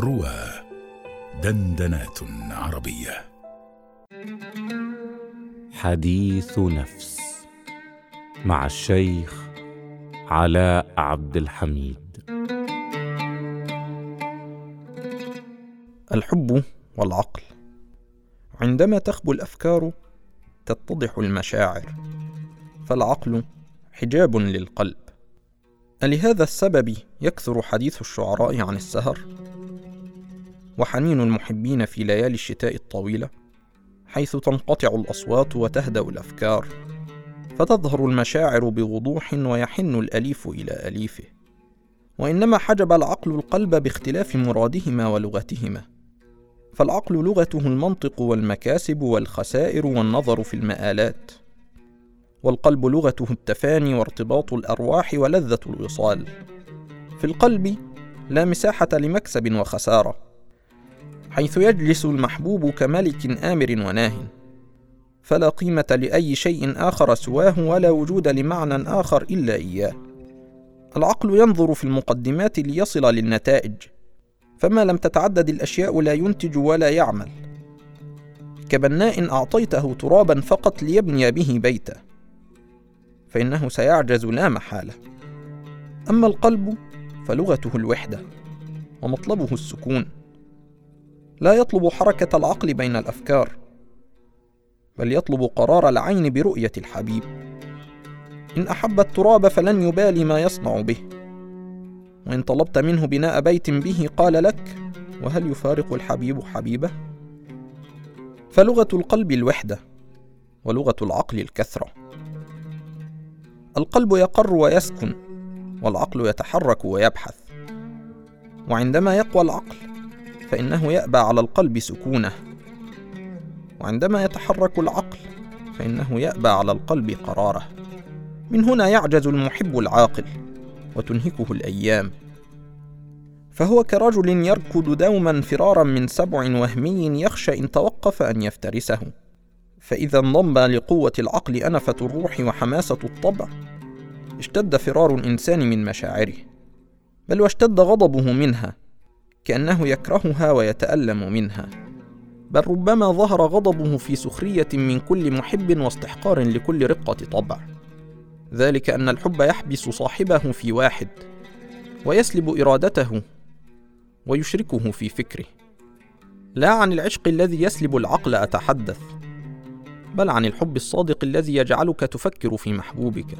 روى دندنات عربية. حديث نفس مع الشيخ علاء عبد الحميد. الحب والعقل. عندما تخبو الأفكار تتضح المشاعر فالعقل حجاب للقلب. ألهذا السبب يكثر حديث الشعراء عن السهر؟ وحنين المحبين في ليالي الشتاء الطويلة حيث تنقطع الأصوات وتهدأ الأفكار فتظهر المشاعر بوضوح ويحن الأليف إلى أليفه. وإنما حجب العقل القلب باختلاف مرادهما ولغتهما فالعقل لغته المنطق والمكاسب والخسائر والنظر في المآلات والقلب لغته التفاني وارتباط الأرواح ولذة الوصال. في القلب لا مساحة لمكسب وخسارة. حيث يجلس المحبوب كملك آمر وناه. فلا قيمة لأي شيء آخر سواه ولا وجود لمعنى آخر إلا إياه. العقل ينظر في المقدمات ليصل للنتائج. فما لم تتعدد الأشياء لا ينتج ولا يعمل. كبناء أعطيته ترابا فقط ليبني به بيتا فإنه سيعجز لا محالة. أما القلب فلغته الوحدة ومطلبه السكون. لا يطلب حركة العقل بين الأفكار بل يطلب قرار العين برؤية الحبيب. إن أحب التراب فلن يبالي ما يصنع به. وإن طلبت منه بناء بيت به قال لك وهل يفارق الحبيب حبيبه؟ فلغة القلب الوحدة ولغة العقل الكثرة. القلب يقر ويسكن والعقل يتحرك ويبحث. وعندما يقوى العقل فإنه يأبى على القلب سكونه. وعندما يتحرك العقل فإنه يأبى على القلب قراره. من هنا يعجز المحب العاقل وتنهكه الأيام. فهو كرجل يركض دوما فرارا من سبع وهمي يخشى إن توقف أن يفترسه. فإذا انضم لقوة العقل أنفة الروح وحماسة الطبع. اشتد فرار الإنسان من مشاعره. بل واشتد غضبه منها. كأنه يكرهها ويتألم منها. بل ربما ظهر غضبه في سخرية من كل محب واستحقار لكل رقة طبع. ذلك أن الحب يحبس صاحبه في واحد ويسلب إرادته ويشركه في فكره. لا عن العشق الذي يسلب العقل أتحدث بل عن الحب الصادق الذي يجعلك تفكر في محبوبك.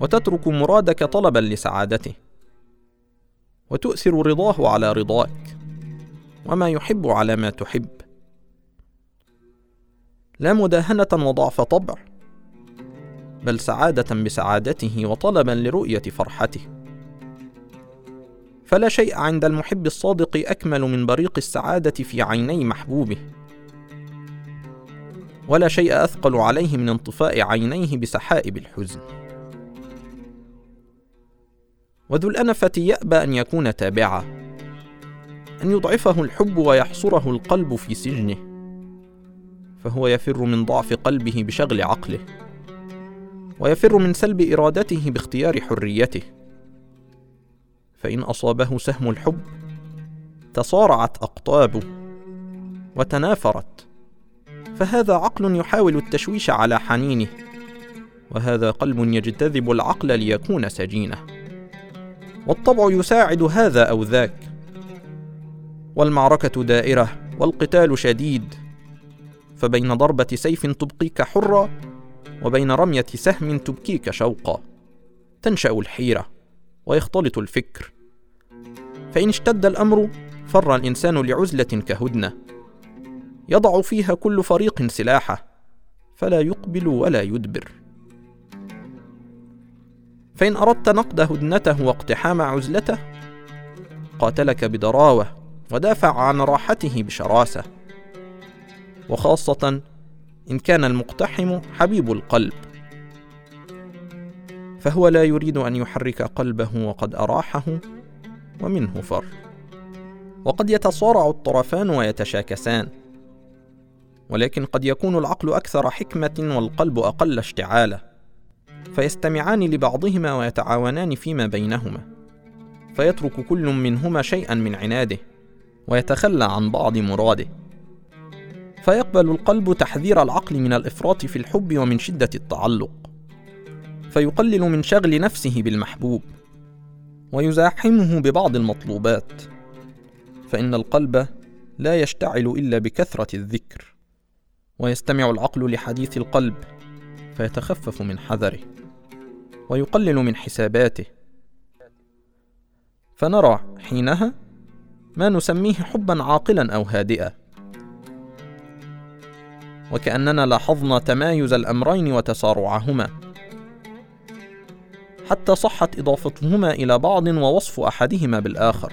وتترك مرادك طلبا لسعادته. وتؤثر رضاه على رضاك. وما يحب على ما تحب. لا مداهنة وضعف طبع بل سعادة بسعادته وطلبا لرؤية فرحته. فلا شيء عند المحب الصادق أكمل من بريق السعادة في عيني محبوبه. ولا شيء أثقل عليه من انطفاء عينيه بسحائب الحزن. وذو الأنفة يأبى أن يكون تابعا أن يضعفه الحب ويحصره القلب في سجنه فهو يفر من ضعف قلبه بشغل عقله ويفر من سلب إرادته باختيار حريته. فإن أصابه سهم الحب تصارعت أقطابه وتنافرت فهذا عقل يحاول التشويش على حنينه وهذا قلب يجتذب العقل ليكون سجينه. والطبع يساعد هذا أو ذاك. والمعركة دائرة والقتال شديد. فبين ضربة سيف تبقيك حرا وبين رمية سهم تبكيك شوقا. تنشأ الحيرة ويختلط الفكر. فإن اشتد الأمر فر الإنسان لعزلة كهدنة. يضع فيها كل فريق سلاحه فلا يقبل ولا يدبر. فإن أردت نقد هدنته واقتحام عزلته قاتلك بضراوه ودافع عن راحته بشراسة. وخاصة إن كان المقتحم حبيب القلب. فهو لا يريد أن يحرك قلبه وقد أراحه ومنه فر. وقد يتصارع الطرفان ويتشاكسان. ولكن قد يكون العقل أكثر حكمة والقلب أقل اشتعالا. فيستمعان لبعضهما ويتعاونان فيما بينهما. فيترك كل منهما شيئا من عناده ويتخلى عن بعض مراده. فيقبل القلب تحذير العقل من الإفراط في الحب ومن شدة التعلق. فيقلل من شغل نفسه بالمحبوب ويزاحمه ببعض المطلوبات. فإن القلب لا يشتعل إلا بكثرة الذكر. ويستمع العقل لحديث القلب فيتخفف من حذره ويقلل من حساباته. فنرى حينها ما نسميه حبا عاقلا أو هادئا. وكأننا لاحظنا تمايز الأمرين وتسارعهما. حتى صحت إضافتهما إلى بعض ووصف أحدهما بالآخر.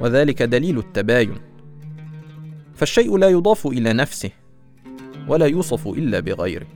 وذلك دليل التباين. فالشيء لا يضاف إلى نفسه. ولا يوصف إلا بغيره.